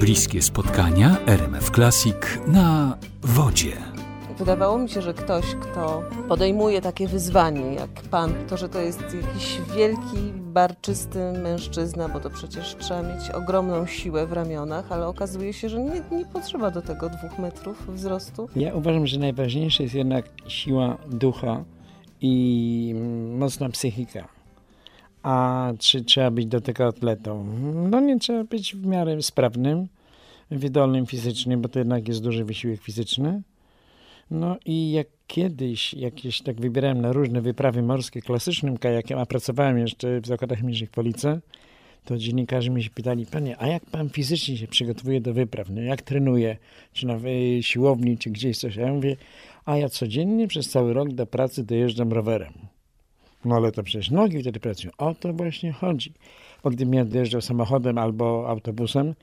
Bliskie spotkania RMF Classic na wodzie. Wydawało mi się, że ktoś, kto podejmuje takie wyzwanie jak pan, to, że to jest jakiś wielki, barczysty mężczyzna, bo to przecież trzeba mieć ogromną siłę w ramionach, ale okazuje się, że nie, nie potrzeba do tego dwóch metrów wzrostu. Ja uważam, że najważniejsza jest jednak siła ducha i mocna psychika. A czy trzeba być do tego atletą? No nie trzeba być w miarę sprawnym, wydolnym fizycznie, bo to jednak jest duży wysiłek fizyczny. No i jak kiedyś jakieś tak wybierałem na różne wyprawy morskie klasycznym kajakiem, a pracowałem jeszcze w zakładach mniejszych Police, to dziennikarze mi się pytali, panie, a jak pan fizycznie się przygotowuje do wypraw? No jak trenuje? Czy na siłowni, czy gdzieś coś? A ja mówię, a ja codziennie przez cały rok do pracy dojeżdżam rowerem. No ale to przecież nogi wtedy pracują. O to właśnie chodzi. Bo gdybym ja dojeżdżał samochodem albo autobusem,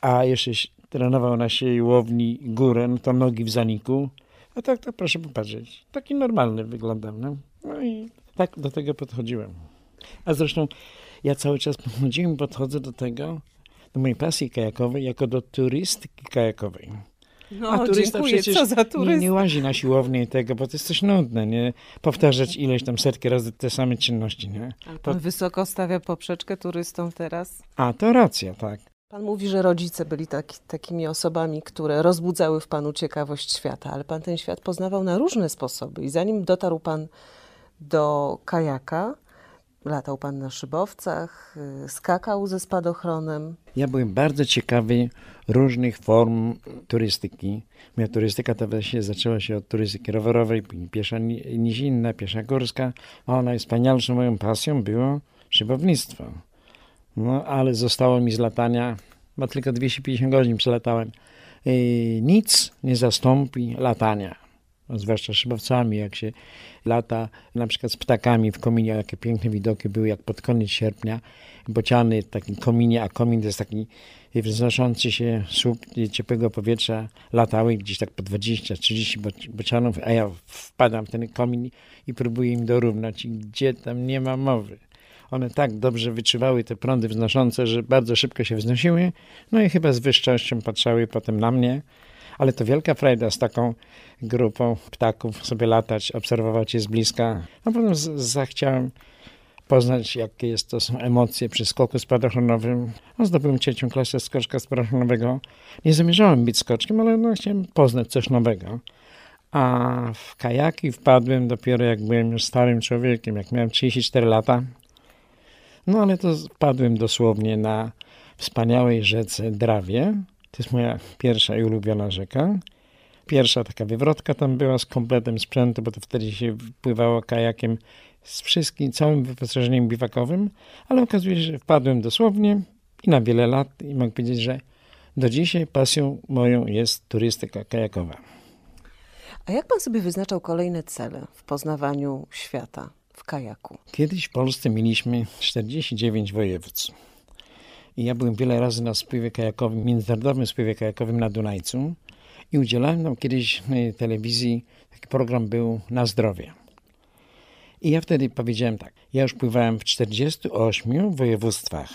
a jeszcze trenował na siłowni górę, no to nogi w zaniku, a tak to proszę popatrzeć. Taki normalny wyglądam. No, no i tak do tego podchodziłem. A zresztą ja cały czas podchodziłem, podchodzę do tego, do mojej pasji kajakowej, jako do turystyki kajakowej. No, A turysta dziękuję. przecież Co za turysta? Nie, nie łazi na siłownię i tego, bo to jest coś nudne, nie? Powtarzać ileś tam setki razy te same czynności, nie? Ale pan to... wysoko stawia poprzeczkę turystom teraz? A, to racja, tak. Pan mówi, że rodzice byli taki, takimi osobami, które rozbudzały w panu ciekawość świata, ale pan ten świat poznawał na różne sposoby. I zanim dotarł pan do kajaka, latał pan na szybowcach, y, skakał ze spadochronem. Ja byłem bardzo ciekawy różnych form turystyki. Moja turystyka to się zaczęła się od turystyki rowerowej, piesza nizinna, piesza górska. A najwspanialszą moją pasją było szybownictwo. No, ale zostało mi z latania, bo tylko 250 godzin przelatałem. Nic nie zastąpi latania. Zwłaszcza szybowcami, jak się lata na przykład z ptakami w kominie, jakie piękne widoki były, jak pod koniec sierpnia, bociany w takim kominie, a komin to jest taki wznoszący się słup ciepłego powietrza, latały gdzieś tak po 20-30 bocianów, a ja wpadam w ten komin i próbuję im dorównać i gdzie tam nie ma mowy. One tak dobrze wyczuwały te prądy wznoszące, że bardzo szybko się wznosiły, no i chyba z wyższością patrzały potem na mnie, ale to wielka frajda z taką grupą ptaków sobie latać, obserwować je z bliska. A potem zachciałem poznać, jakie jest, to są emocje przy skoku spadochronowym. No, zdobyłem trzecią klasę skoczka spadochronowego. Nie zamierzałem być skoczkiem, ale no, chciałem poznać coś nowego. A w kajaki wpadłem dopiero jak byłem już starym człowiekiem, jak miałem 34 lata. No ale to wpadłem dosłownie na wspaniałej rzece Drawie. To jest moja pierwsza i ulubiona rzeka. Pierwsza taka wywrotka tam była z kompletem sprzętu, bo to wtedy się pływało kajakiem z wszystkim, całym wyposażeniem biwakowym, ale okazuje się, że wpadłem dosłownie i na wiele lat i mogę powiedzieć, że do dzisiaj pasją moją jest turystyka kajakowa. A jak pan sobie wyznaczał kolejne cele w poznawaniu świata w kajaku? Kiedyś w Polsce mieliśmy 49 województw. I ja byłem wiele razy na spływie kajakowym, międzynarodowym spływie kajakowym na Dunajcu i udzielałem tam kiedyś w telewizji, taki program był na zdrowie. I ja wtedy powiedziałem tak, ja już pływałem w 48 województwach.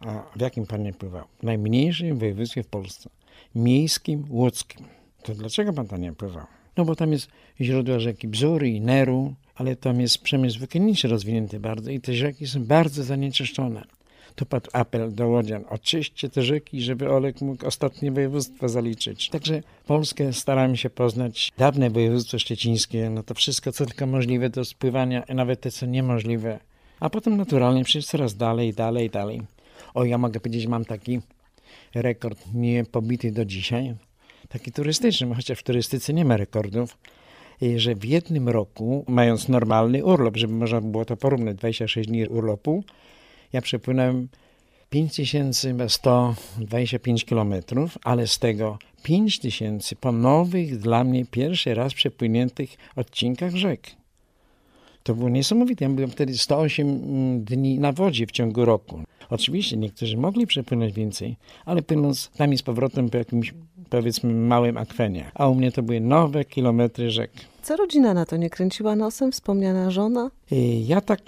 A w jakim pan nie pływał? W najmniejszym województwie w Polsce. Miejskim, łódzkim. To dlaczego pan tam nie pływał? No bo tam jest źródła rzeki Bzury i Neru, ale tam jest przemysł wykładniczy rozwinięty bardzo i te rzeki są bardzo zanieczyszczone to padł apel do Łodzian, oczyście te rzeki, żeby Olek mógł ostatnie województwo zaliczyć. Także Polskę staramy się poznać. Dawne województwo szczecińskie, no to wszystko, co tylko możliwe do spływania, nawet te, co niemożliwe. A potem naturalnie przecież coraz dalej, dalej, dalej. O, ja mogę powiedzieć, mam taki rekord niepobity do dzisiaj, taki turystyczny, chociaż w turystyce nie ma rekordów, że w jednym roku, mając normalny urlop, żeby można było to porównać, 26 dni urlopu, ja przepłynąłem 5125 km, ale z tego 5000 po nowych dla mnie pierwszy raz przepłyniętych odcinkach rzek. To było niesamowite. Ja byłem wtedy 108 dni na wodzie w ciągu roku. Oczywiście niektórzy mogli przepłynąć więcej, ale płynąc tam i z powrotem po jakimś powiedzmy małym akwenie. A u mnie to były nowe kilometry rzek. Co rodzina na to nie kręciła nosem? Wspomniana żona? Ja tak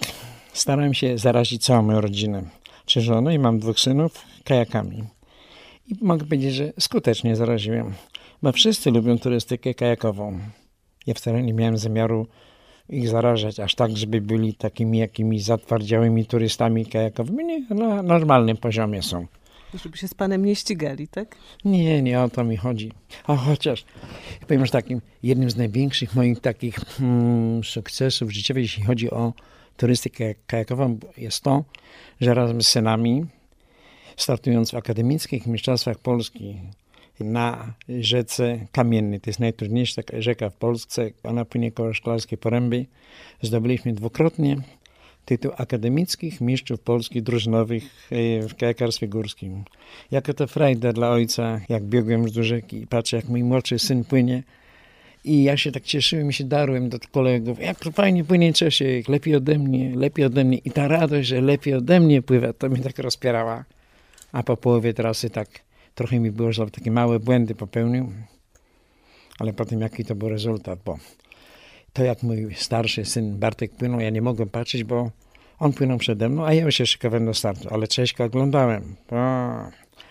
starałem się zarazić całą moją rodzinę, czy żonę i mam dwóch synów, kajakami. I mogę powiedzieć, że skutecznie zaraziłem, bo wszyscy lubią turystykę kajakową. Ja wcale nie miałem zamiaru ich zarażać aż tak, żeby byli takimi jakimiś zatwardziałymi turystami kajakowymi. Nie, na normalnym poziomie są. Żeby się z panem nie ścigali, tak? Nie, nie o to mi chodzi. A chociaż, powiem, że takim jednym z największych moich takich hmm, sukcesów życiowych, jeśli chodzi o turystykę kajakową, jest to, że razem z synami, startując w akademickich mistrzostwach Polski na rzece Kamiennej, to jest najtrudniejsza rzeka w Polsce, ona płynie koło Szklarskiej Poręby, zdobyliśmy dwukrotnie tytuł akademickich mistrzów polskich drużynowych e, w kajakarstwie górskim. Jako to frajda dla ojca, jak biegłem do rzeki i patrzę, jak mój młodszy syn płynie. I ja się tak cieszyłem i się darłem do kolegów. Jak fajnie płynie Czesiek, lepiej ode mnie, lepiej ode mnie. I ta radość, że lepiej ode mnie pływa, to mnie tak rozpierała. A po połowie trasy tak trochę mi było, że takie małe błędy popełnił. Ale potem jaki to był rezultat, bo to jak mój starszy syn Bartek płynął, ja nie mogłem patrzeć, bo on płynął przede mną, a ja się szykowałem do startu, ale Cześćka oglądałem. O,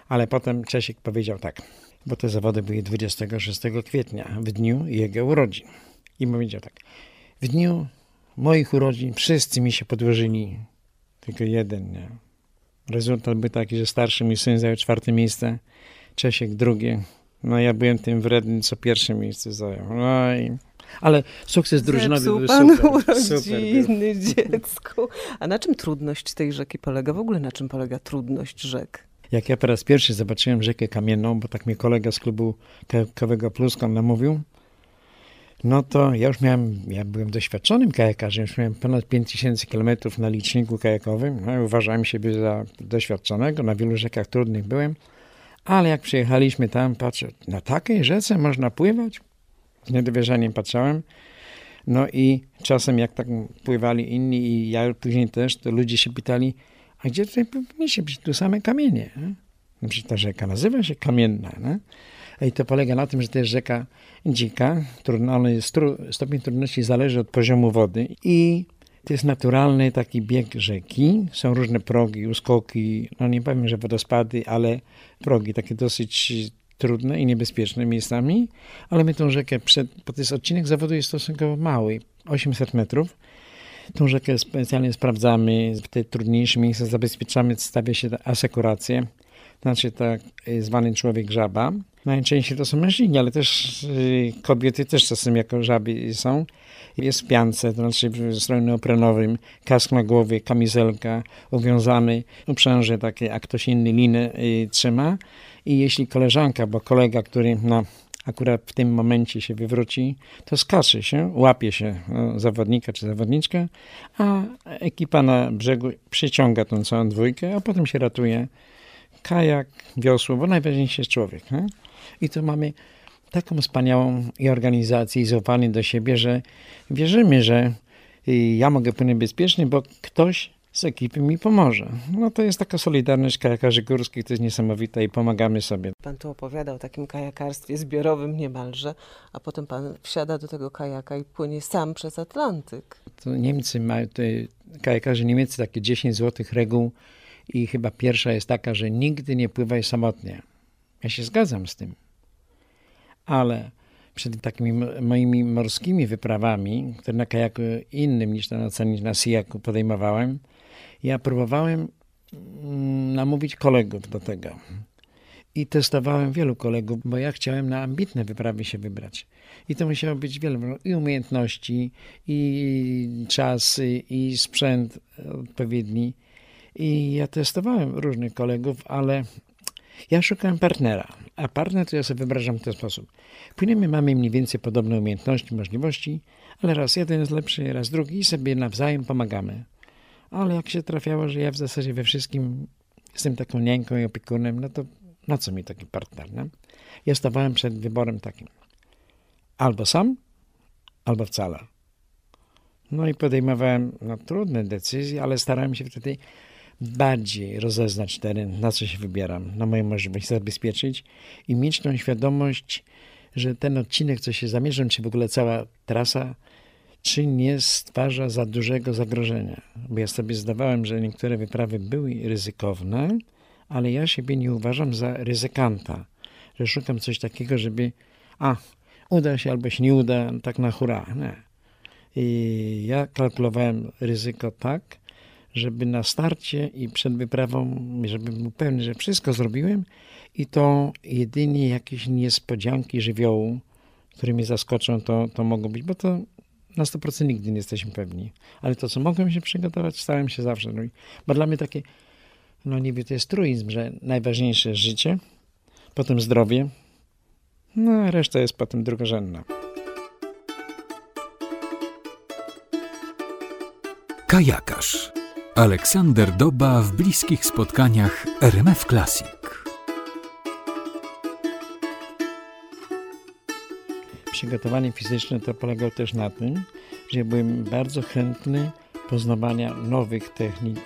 ale potem Czesiek powiedział tak, bo te zawody były 26 kwietnia, w dniu jego urodzin. I powiedział tak, w dniu moich urodzin wszyscy mi się podłożyli, tylko jeden, nie. Rezultat był taki, że starszy mój syn zajął czwarte miejsce, Czesiek drugie, no ja byłem tym wredny, co pierwsze miejsce zajął. No i ale sukces drużynowy Zepsuł był pan super. urodziny dziecku. A na czym trudność tej rzeki polega? W ogóle na czym polega trudność rzek? Jak ja po raz pierwszy zobaczyłem rzekę kamienną, bo tak mnie kolega z klubu kajakowego Pluską namówił, no to ja już miałem, ja byłem doświadczonym kajakarzem, już miałem ponad 5000 km na liczniku kajakowym. No, uważałem siebie za doświadczonego, na wielu rzekach trudnych byłem, ale jak przyjechaliśmy tam, patrzę, na takiej rzece można pływać? z niedowierzaniem patrzałem. No i czasem jak tak pływali inni i ja później też, to ludzie się pytali, a gdzie tutaj powinniście być? Tu same kamienie. Nie? Przecież ta rzeka nazywa się Kamienna. Nie? I to polega na tym, że to jest rzeka dzika, trudna, tru, stopień trudności zależy od poziomu wody i to jest naturalny taki bieg rzeki. Są różne progi, uskoki, no nie powiem, że wodospady, ale progi takie dosyć trudne i niebezpieczne miejscami, ale my tą rzekę, przed, bo to jest odcinek zawodu jest stosunkowo mały, 800 metrów. Tą rzekę specjalnie sprawdzamy, w te trudniejsze miejsca zabezpieczamy, stawia się asekurację, znaczy tak zwany człowiek żaba. Najczęściej to są mężczyźni, ale też y, kobiety też czasem jako żaby są. Jest w piance, to znaczy w stroju neoprenowym, kask na głowie, kamizelka, uwiązany uprzęże takie, a ktoś inny linę y, trzyma. I jeśli koleżanka, bo kolega, który no, akurat w tym momencie się wywróci, to skacze się, łapie się no, zawodnika czy zawodniczkę, a ekipa na brzegu przyciąga tą całą dwójkę, a potem się ratuje kajak, wiosło, bo najważniejszy jest człowiek. Nie? I tu mamy taką wspaniałą i organizację i zaufanie do siebie, że wierzymy, że ja mogę płynąć bezpiecznie, bo ktoś z ekipy mi pomoże. No to jest taka solidarność kajakarzy górskich, to jest niesamowita i pomagamy sobie. Pan tu opowiada o takim kajakarstwie zbiorowym niemalże, a potem pan wsiada do tego kajaka i płynie sam przez Atlantyk. To Niemcy mają, te kajakarze niemieccy takie 10 złotych reguł i chyba pierwsza jest taka, że nigdy nie pływaj samotnie. Ja się zgadzam z tym. Ale przed takimi moimi morskimi wyprawami, które na kajaku innym niż na niż na sijaku podejmowałem, ja próbowałem mm, namówić kolegów do tego. I testowałem wielu kolegów, bo ja chciałem na ambitne wyprawy się wybrać. I to musiało być wiele i umiejętności, i czas, i sprzęt odpowiedni. I ja testowałem różnych kolegów, ale ja szukałem partnera. A partner to ja sobie wyobrażam w ten sposób. Płyniemy, mamy mniej więcej podobne umiejętności, możliwości, ale raz jeden jest lepszy, raz drugi i sobie nawzajem pomagamy ale jak się trafiało, że ja w zasadzie we wszystkim jestem taką niańką i opiekunem, no to na co mi taki partner, nie? Ja stawałem przed wyborem takim. Albo sam, albo wcale. No i podejmowałem no, trudne decyzje, ale starałem się wtedy bardziej rozeznać teren, na co się wybieram, na moją możliwość zabezpieczyć i mieć tą świadomość, że ten odcinek, co się zamierzam, czy w ogóle cała trasa czy nie stwarza za dużego zagrożenia. Bo ja sobie zdawałem, że niektóre wyprawy były ryzykowne, ale ja siebie nie uważam za ryzykanta, że szukam coś takiego, żeby a, uda się albo się nie uda, tak na hura. Nie. I ja kalkulowałem ryzyko tak, żeby na starcie i przed wyprawą, żebym był pewny, że wszystko zrobiłem i to jedynie jakieś niespodzianki żywiołu, które mnie zaskoczą, to, to mogą być, bo to na 100% nigdy nie jesteśmy pewni. Ale to, co mogłem się przygotować, starałem się zawsze. No i, bo dla mnie takie, no niby to jest truizm, że najważniejsze jest życie, potem zdrowie, no a reszta jest potem drugorzędna. Kajakarz. Aleksander Doba w bliskich spotkaniach RMF Classic. Przygotowanie fizyczne to polegało też na tym, że byłem bardzo chętny poznawania nowych technik.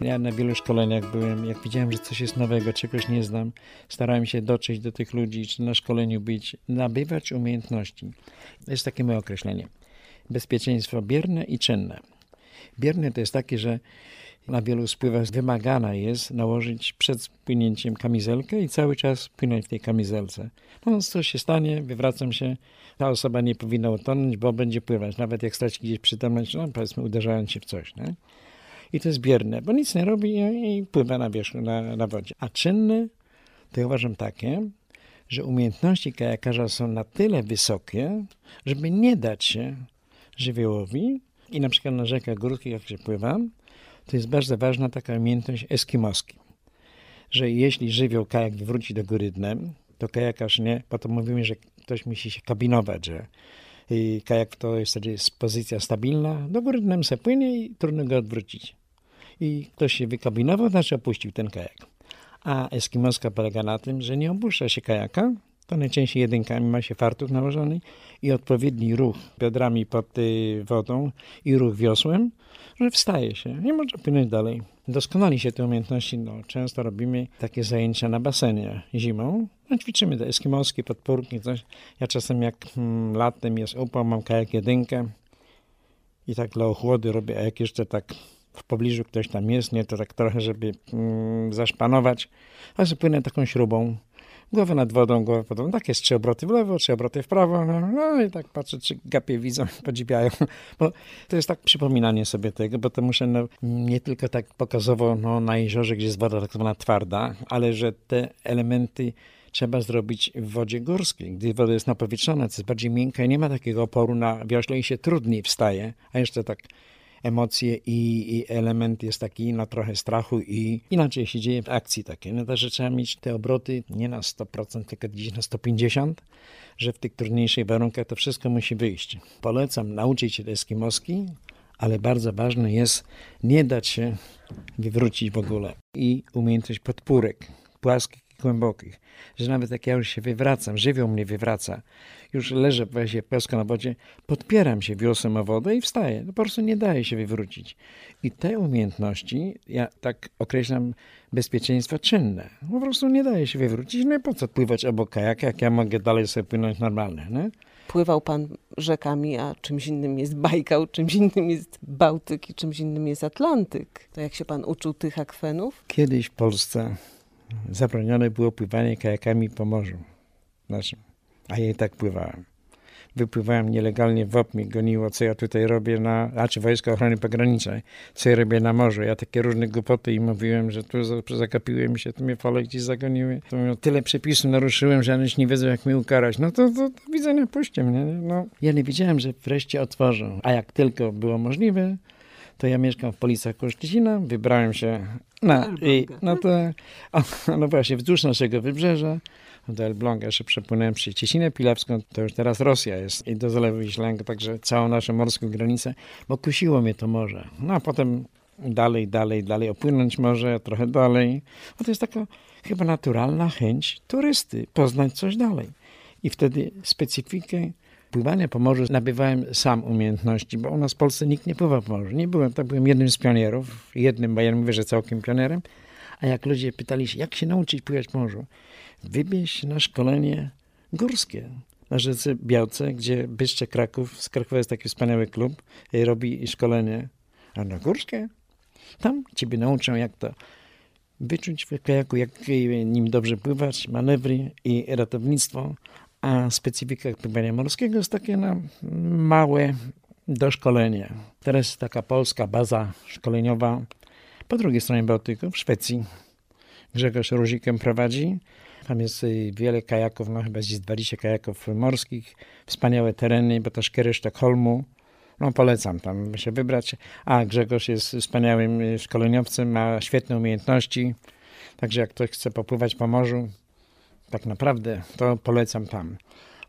Ja na wielu szkoleniach byłem, jak widziałem, że coś jest nowego, czegoś nie znam, starałem się dotrzeć do tych ludzi, czy na szkoleniu być, nabywać umiejętności. To jest takie moje określenie. Bezpieczeństwo bierne i czynne. Bierne to jest takie, że na wielu spływach wymagana jest nałożyć przed płynięciem kamizelkę i cały czas płynąć w tej kamizelce. No, co się stanie, wywracam się, ta osoba nie powinna utonąć, bo będzie pływać, nawet jak straci gdzieś przytomność, no powiedzmy uderzając się w coś. Nie? I to jest bierne, bo nic nie robi i, i pływa na wierzchu, na, na wodzie. A czynne to ja uważam takie, że umiejętności kajakarza są na tyle wysokie, żeby nie dać się żywiołowi i na przykład na rzekach górskich, jak się pływam, to jest bardzo ważna taka umiejętność eskimoski, że jeśli żywioł kajak wróci do góry dnem, to kajakarz nie, potem mówimy, że ktoś musi się kabinować, że i kajak to jest jest pozycja stabilna, do góry dnem se płynie i trudno go odwrócić. I ktoś się wykabinował, znaczy opuścił ten kajak. A eskimoska polega na tym, że nie opuszcza się kajaka, to najczęściej jedynkami ma się fartuch nałożony i odpowiedni ruch biodrami pod y, wodą i ruch wiosłem, że wstaje się i może płynąć dalej. Doskonali się te umiejętności. No, często robimy takie zajęcia na basenie zimą. No, ćwiczymy te eskimoskie podpórki, coś. Ja czasem jak hmm, latem jest upał, mam kajak jedynkę i tak dla ochłody robię, a jak jeszcze tak w pobliżu ktoś tam jest, nie, to tak trochę, żeby mm, zaszpanować, a że płynę taką śrubą głowę nad wodą, głowę pod wodą. Tak jest, trzy obroty w lewo, trzy obroty w prawo. No i tak patrzę, czy gapie widzą, podziwiają. Bo to jest tak przypominanie sobie tego, bo to muszę no, nie tylko tak pokazowo no, na jeziorze, gdzie jest woda tak zwana twarda, ale że te elementy trzeba zrobić w wodzie górskiej. Gdy woda jest napowietrzona, to jest bardziej miękka i nie ma takiego oporu na wiośle i się trudniej wstaje, a jeszcze tak emocje i, i, element jest taki na trochę strachu i inaczej się dzieje w akcji takiej. No to, że trzeba mieć te obroty nie na 100%, tylko gdzieś na 150%, że w tych trudniejszych warunkach to wszystko musi wyjść. Polecam nauczyć się eskimoski, ale bardzo ważne jest nie dać się wywrócić w ogóle i umiejętność podpórek, płaskich głębokich, że nawet jak ja już się wywracam, żywioł mnie wywraca, już leżę weźmie płasko na wodzie, podpieram się wiosłem o wodę i wstaję. No po prostu nie daje się wywrócić. I te umiejętności, ja tak określam bezpieczeństwo czynne. Po prostu nie daje się wywrócić. No i po co pływać obok kajaka, jak ja mogę dalej sobie płynąć normalnie, nie? Pływał pan rzekami, a czymś innym jest Bajkał, czymś innym jest Bałtyk i czymś innym jest Atlantyk. To jak się pan uczył tych akwenów? Kiedyś w Polsce zabronione było pływanie kajakami po morzu naszym, a ja i tak pływałem. Wypływałem nielegalnie w mnie goniło, co ja tutaj robię na, a czy Wojska Ochrony Pogranicznej, co ja robię na morzu. Ja takie różne głupoty i mówiłem, że tu zakapiły mi się, tu mnie fale gdzieś zagoniły. To mówią, tyle przepisów naruszyłem, że oni nie wiedzą, jak mnie ukarać. No to, to, to widzenia, puśćcie mnie. No. Ja nie wiedziałem, że wreszcie otworzą. A jak tylko było możliwe, to ja mieszkam w Policach koło Szczecina, wybrałem się na, i, no to, no właśnie, wzdłuż naszego wybrzeża, do Elbląga jeszcze przepłynąłem przez Ciesinę Pilewską, to już teraz Rosja jest i do Zalewu Wiślanego, także całą naszą morską granicę, bo kusiło mnie to morze. No a potem dalej, dalej, dalej, opłynąć morze, trochę dalej. No to jest taka chyba naturalna chęć turysty, poznać coś dalej. I wtedy specyfikę pływania po morzu nabywałem sam umiejętności, bo u nas w Polsce nikt nie pływa po morzu. Nie byłem, tak byłem jednym z pionierów, jednym, bo ja mówię, że całkiem pionierem. A jak ludzie pytali się, jak się nauczyć pływać po morzu? Wybierz na szkolenie górskie na rzece Białce, gdzie Byszcze Kraków, z Krakowa jest taki wspaniały klub, robi szkolenie. A na górskie? Tam ciebie nauczą, jak to wyczuć w kajaku, jak nim dobrze pływać, manewry i ratownictwo, a specyfika pływania morskiego jest takie no, małe doszkolenie. Teraz taka polska baza szkoleniowa po drugiej stronie Bałtyku, w Szwecji. Grzegorz Ruzikiem prowadzi. Tam jest y, wiele kajaków, no chyba jest 20 kajaków morskich, wspaniałe tereny, bo to szkiery Sztokholmu. No polecam tam się wybrać. A Grzegorz jest wspaniałym y, szkoleniowcem, ma świetne umiejętności. Także jak ktoś chce popływać po morzu, tak naprawdę to polecam tam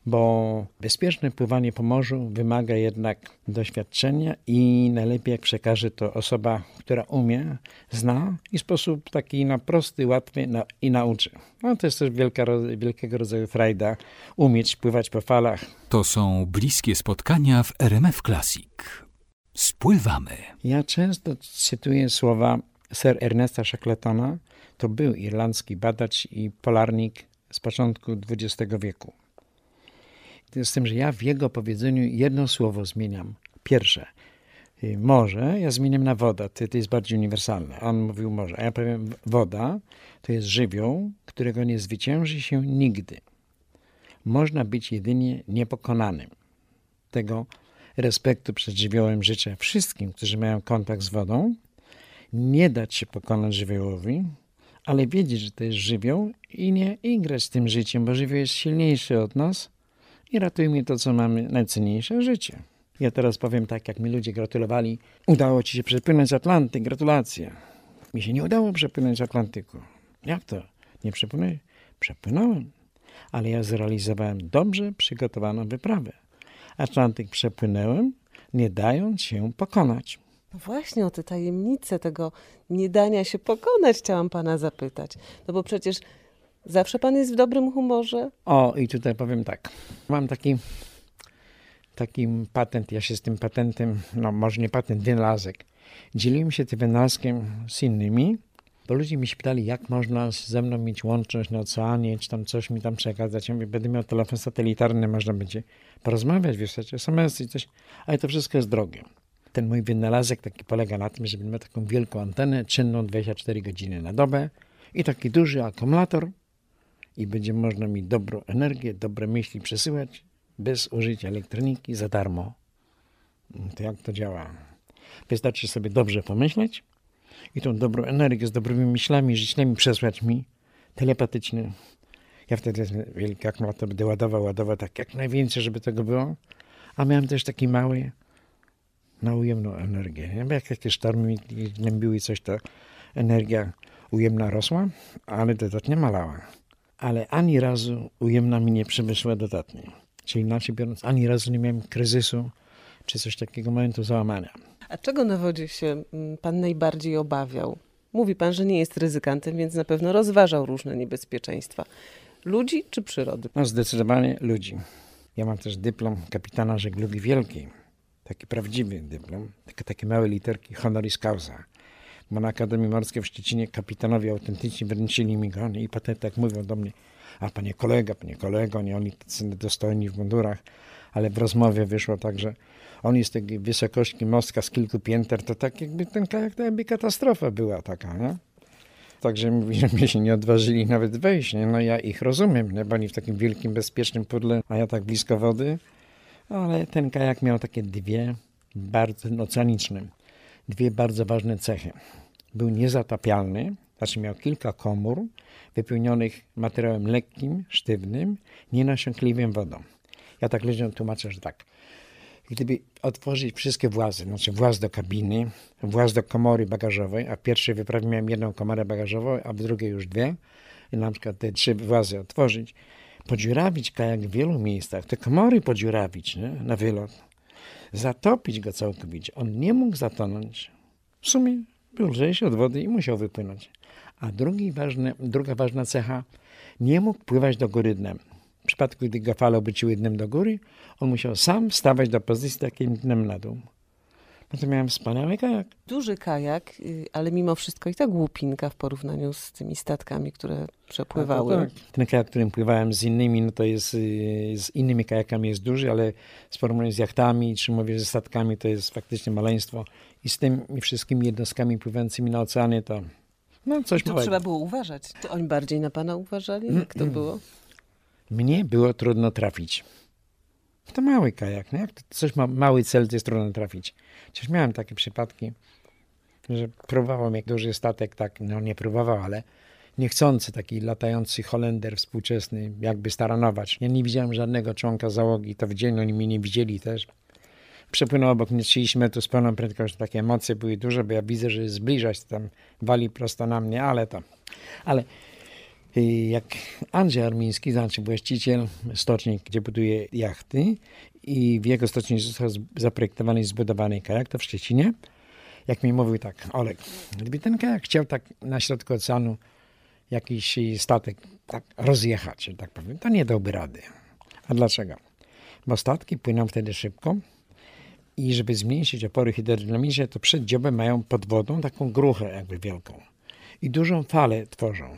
bo bezpieczne pływanie po morzu wymaga jednak doświadczenia i najlepiej jak przekaże to osoba, która umie, zna i sposób taki na prosty, łatwy na, i nauczy. No to jest też wielka, wielkiego rodzaju frajda, umieć pływać po falach. To są bliskie spotkania w RMF Classic. Spływamy. Ja często cytuję słowa Sir Ernesta Shackletona, to był irlandzki badacz i polarnik z początku XX wieku z tym, że ja w jego powiedzeniu jedno słowo zmieniam. Pierwsze, y, morze, ja zmieniam na woda, to, to jest bardziej uniwersalne. On mówił morze, a ja powiem woda to jest żywioł, którego nie zwycięży się nigdy. Można być jedynie niepokonanym. Tego respektu przed żywiołem życzę wszystkim, którzy mają kontakt z wodą. Nie dać się pokonać żywiołowi, ale wiedzieć, że to jest żywioł i nie igrać z tym życiem, bo żywioł jest silniejszy od nas i ratujmy to, co mamy najcenniejsze życie. Ja teraz powiem tak, jak mi ludzie gratulowali. Udało ci się przepłynąć Atlantyk, gratulacje. Mi się nie udało przepłynąć Atlantyku. Jak to? Nie przepłynąłem? Przepłynąłem. Ale ja zrealizowałem dobrze przygotowaną wyprawę. Atlantyk przepłynąłem, nie dając się pokonać. Właśnie o te tajemnice tego nie dania się pokonać chciałam pana zapytać. No bo przecież Zawsze pan jest w dobrym humorze? O, i tutaj powiem tak. Mam taki, taki patent, ja się z tym patentem, no może nie patent, wynalazek. Dzieliłem się tym wynalazkiem z innymi, bo ludzie mi się pytali, jak można ze mną mieć łączność na oceanie, czy tam coś mi tam przekazać. Ja mówię, będę miał telefon satelitarny, można będzie porozmawiać, wysłać SMS i coś, ale to wszystko jest drogie. Ten mój wynalazek taki polega na tym, żeby miał taką wielką antenę, czynną 24 godziny na dobę i taki duży akumulator, i będzie można mi dobrą energię, dobre myśli przesyłać bez użycia elektroniki za darmo. To jak to działa? Wystarczy sobie dobrze pomyśleć i tą dobrą energię z dobrymi myślami, życzeniami przesłać mi telepatycznie. Ja wtedy wielki akumulator będę ładował, ładował tak jak najwięcej, żeby tego było. A miałem też taki mały, na ujemną energię. Nie? Jak jakieś sztormy gnębiły coś, to energia ujemna rosła, ale dodatnie malała ale ani razu ujemna mi nie przywyższyła dodatnie. Czyli inaczej biorąc, ani razu nie miałem kryzysu czy coś takiego momentu załamania. A czego na wodzie się mm, pan najbardziej obawiał? Mówi pan, że nie jest ryzykantem, więc na pewno rozważał różne niebezpieczeństwa. Ludzi czy przyrody? No zdecydowanie ludzi. Ja mam też dyplom kapitana żeglugi wielkiej. Taki prawdziwy dyplom. Takie, takie małe literki honoris causa bo na Akademii Morskiej w Szczecinie kapitanowie autentycznie wręczyli mi go i potem tak mówią do mnie, a panie kolega, panie kolego, nie oni tacy dostojni w mundurach, ale w rozmowie wyszło tak, że on jest takiej wysokości mostka z kilku pięter, to tak jakby ten kajak, jakby katastrofa była taka, nie? Także mnie się nie odważyli nawet wejść, nie? No ja ich rozumiem, nie? Bo oni w takim wielkim, bezpiecznym pudle, a ja tak blisko wody. Ale ten kajak miał takie dwie, bardzo oceaniczne, dwie bardzo ważne cechy. Był niezatapialny, znaczy miał kilka komór wypełnionych materiałem lekkim, sztywnym, nienasiąkliwym wodą. Ja tak ludziom tłumaczę, że tak. Gdyby otworzyć wszystkie włazy, znaczy właz do kabiny, właz do komory bagażowej, a w pierwszej wyprawie miałem jedną komorę bagażową, a w drugiej już dwie, i na przykład te trzy włazy otworzyć, podziurawić kajak w wielu miejscach, te komory podziurawić nie? na wylot, zatopić go całkowicie. On nie mógł zatonąć. W sumie był lżejszy od wody i musiał wypłynąć. A drugi ważny, druga ważna cecha, nie mógł pływać do góry dnem. W przypadku, gdy go fale obróciły dnem do góry, on musiał sam stawać do pozycji takim dnem na dół. No to miałem wspaniały kajak. Duży kajak, y, ale mimo wszystko i tak głupinka w porównaniu z tymi statkami, które przepływały. Tak. Ten kajak, którym pływałem z innymi, no to jest y, z innymi kajakami jest duży, ale z porównaniu z jachtami, czy mówię ze statkami, to jest faktycznie maleństwo. I z tymi wszystkimi jednostkami pływającymi na oceanie, to No coś To małego. trzeba było uważać. To oni bardziej na pana uważali? Jak to było? Mnie było trudno trafić. To mały kajak, no jak to coś ma mały cel, to jest trudno trafić. Chociaż miałem takie przypadki, że próbował jak duży statek, tak, no nie próbował, ale niechcący taki latający Holender współczesny, jakby staranować. Ja nie widziałem żadnego członka załogi, to w dzień oni mnie nie widzieli też. Przepłynął obok mnie 30 metrów z pełną prędkością, takie emocje były duże, bo ja widzę, że zbliża się tam, wali prosto na mnie, ale to, ale jak Andrzej Armiński, znaczy właściciel stoczni, gdzie buduje jachty i w jego stoczni został zaprojektowany i zbudowany kajak, to w Szczecinie, jak mi mówił tak, Olek, gdyby ten kajak chciał tak na środku oceanu jakiś statek tak rozjechać, że tak powiem, to nie dałby rady. A dlaczego? Bo statki płyną wtedy szybko i żeby zmniejszyć opory hydrodynamiczne, to przed dziobem mają pod wodą taką gruchę jakby wielką i dużą falę tworzą.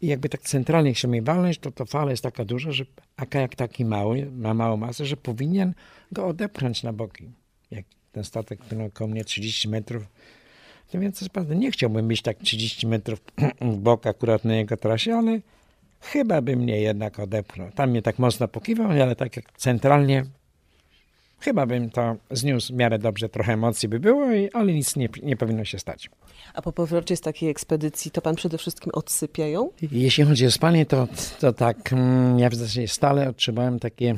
I jakby tak centralnie chciał mnie walnąć, to to fala jest taka duża, że a kajak taki mały, ma małą masę, że powinien go odepchnąć na boki. Jak ten statek płynął koło mnie 30 metrów, to więc naprawdę nie chciałbym być tak 30 metrów w bok akurat na jego trasie, ale chyba by mnie jednak odepchnął. Tam mnie tak mocno pokiwał, ale tak jak centralnie chyba bym to zniósł w miarę dobrze, trochę emocji by było, ale nic nie, nie powinno się stać. A po powrocie z takiej ekspedycji to pan przede wszystkim odsypia ją? Jeśli chodzi o spanie, to, to tak, mm, ja w zasadzie stale odczuwałem takie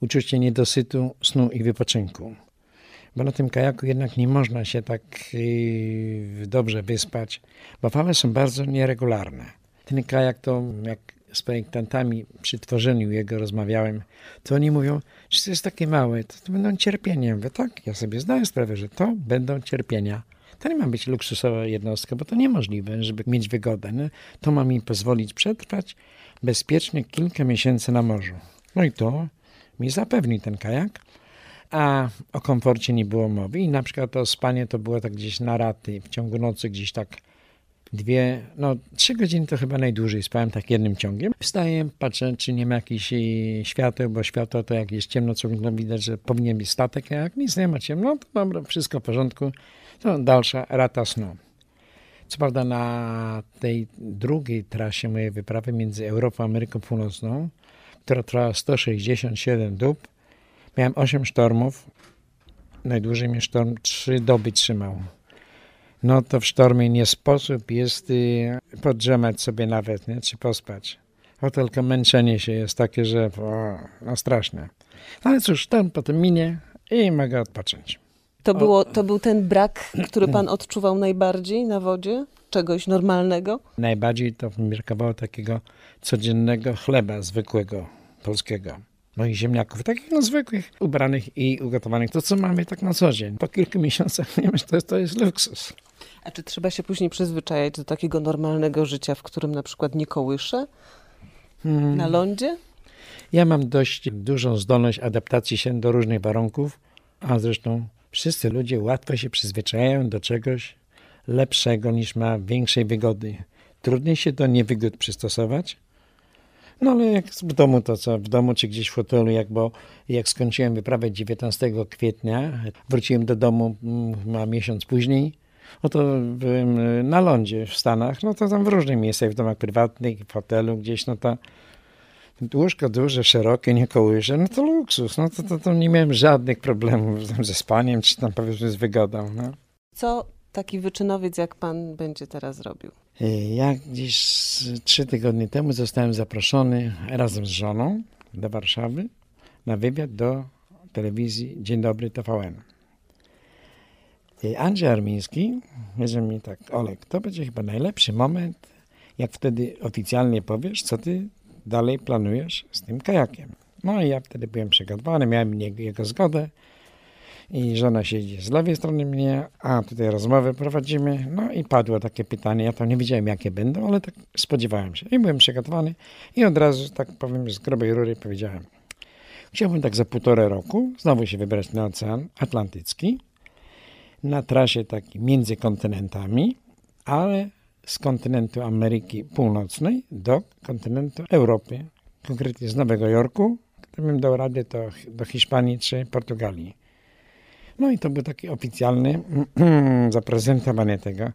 uczucie niedosytu, snu i wypoczynku. Bo na tym kajaku jednak nie można się tak yy, dobrze wyspać, bo fale są bardzo nieregularne. Ten kajak to, jak z projektantami przy tworzeniu jego rozmawiałem, to oni mówią, że to jest takie małe, to, to będą cierpienia. Mówię, tak, ja sobie zdaję sprawę, że to będą cierpienia. To nie ma być luksusowa jednostka, bo to niemożliwe, żeby mieć wygodę. Nie? To ma mi pozwolić przetrwać bezpiecznie kilka miesięcy na morzu. No i to mi zapewni ten kajak, a o komforcie nie było mowy. I na przykład to spanie to było tak gdzieś na raty, w ciągu nocy gdzieś tak dwie, no trzy godziny to chyba najdłużej spałem tak jednym ciągiem. Wstaję, patrzę, czy nie ma jakichś e, świateł, bo światło to jak jest ciemno, co no widać, że powinien być statek, a jak nic nie ma ciemno, to dobra, wszystko w porządku. To dalsza rata snu. Co prawda na tej drugiej trasie mojej wyprawy między Europą a Ameryką Północną, która trwała 167 dób, miałem 8 sztormów. Najdłużej mnie sztorm 3 doby trzymał. No to w sztormie nie sposób jest y, podrzemać sobie nawet, nie? czy pospać. O, tylko męczenie się jest takie, że o, no straszne. Ale cóż, ten potem minie i mogę odpocząć. To, było, to był ten brak, który pan odczuwał najbardziej na wodzie? Czegoś normalnego? Najbardziej to brakowało takiego codziennego chleba zwykłego, polskiego. No i ziemniaków, takich no zwykłych, ubranych i ugotowanych. To, co mamy tak na co dzień. Po kilku miesiącach, nie wiem, to to jest luksus. A czy trzeba się później przyzwyczajać do takiego normalnego życia, w którym na przykład nie kołysze na lądzie? Ja mam dość dużą zdolność adaptacji się do różnych warunków, a zresztą wszyscy ludzie łatwo się przyzwyczajają do czegoś lepszego niż ma większej wygody. Trudniej się do niewygód przystosować. No ale jak w domu, to co w domu czy gdzieś w hotelu, jak, bo jak skończyłem wyprawę 19 kwietnia, wróciłem do domu mm, a miesiąc później, no to byłem y, na lądzie w Stanach, no to tam w różnych miejscach, w domach prywatnych, w hotelu gdzieś, no to łóżko duże, szerokie, nie kołysze, no to luksus, no to, to, to nie miałem żadnych problemów ze spaniem, czy tam powiedzmy z wygodą, no. Co taki wyczynowiec jak pan będzie teraz robił? Y, Ja gdzieś trzy tygodnie temu zostałem zaproszony razem z żoną do Warszawy na wywiad do telewizji Dzień Dobry TVN. Andrzej Armiński powiedział mi tak, Olek, to będzie chyba najlepszy moment, jak wtedy oficjalnie powiesz, co ty dalej planujesz z tym kajakiem. No i ja wtedy byłem przygotowany, miałem jego zgodę i żona siedzi z lewej strony mnie, a tutaj rozmowę prowadzimy. No i padło takie pytanie. Ja tam nie wiedziałem, jakie będą, ale tak spodziewałem się. I byłem przygotowany i od razu, tak powiem, z grubej rury powiedziałem. Chciałbym tak za półtora roku znowu się wybrać na Ocean Atlantycki, na trasie takiej między kontynentami, ale z kontynentu Ameryki Północnej do kontynentu Europy, konkretnie z Nowego Jorku, gdybym dał radę to do Hiszpanii czy Portugalii. No i to był taki oficjalny zaprezentowanie tego.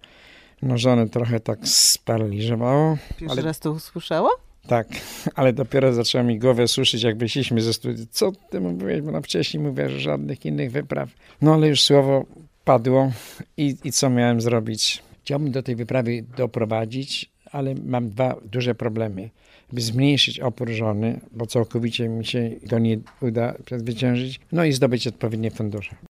No żonę trochę tak sparaliżowało. Pierwszy Ale- raz to usłyszała? Tak, ale dopiero zaczęła mi głowę suszyć, jak wyszliśmy ze studiów. Co ty mówiłeś, bo na wcześniej mówię, że żadnych innych wypraw. No ale już słowo padło i, i co miałem zrobić? Chciałbym do tej wyprawy doprowadzić, ale mam dwa duże problemy. By zmniejszyć opór żony, bo całkowicie mi się go nie uda przezwyciężyć, no i zdobyć odpowiednie fundusze.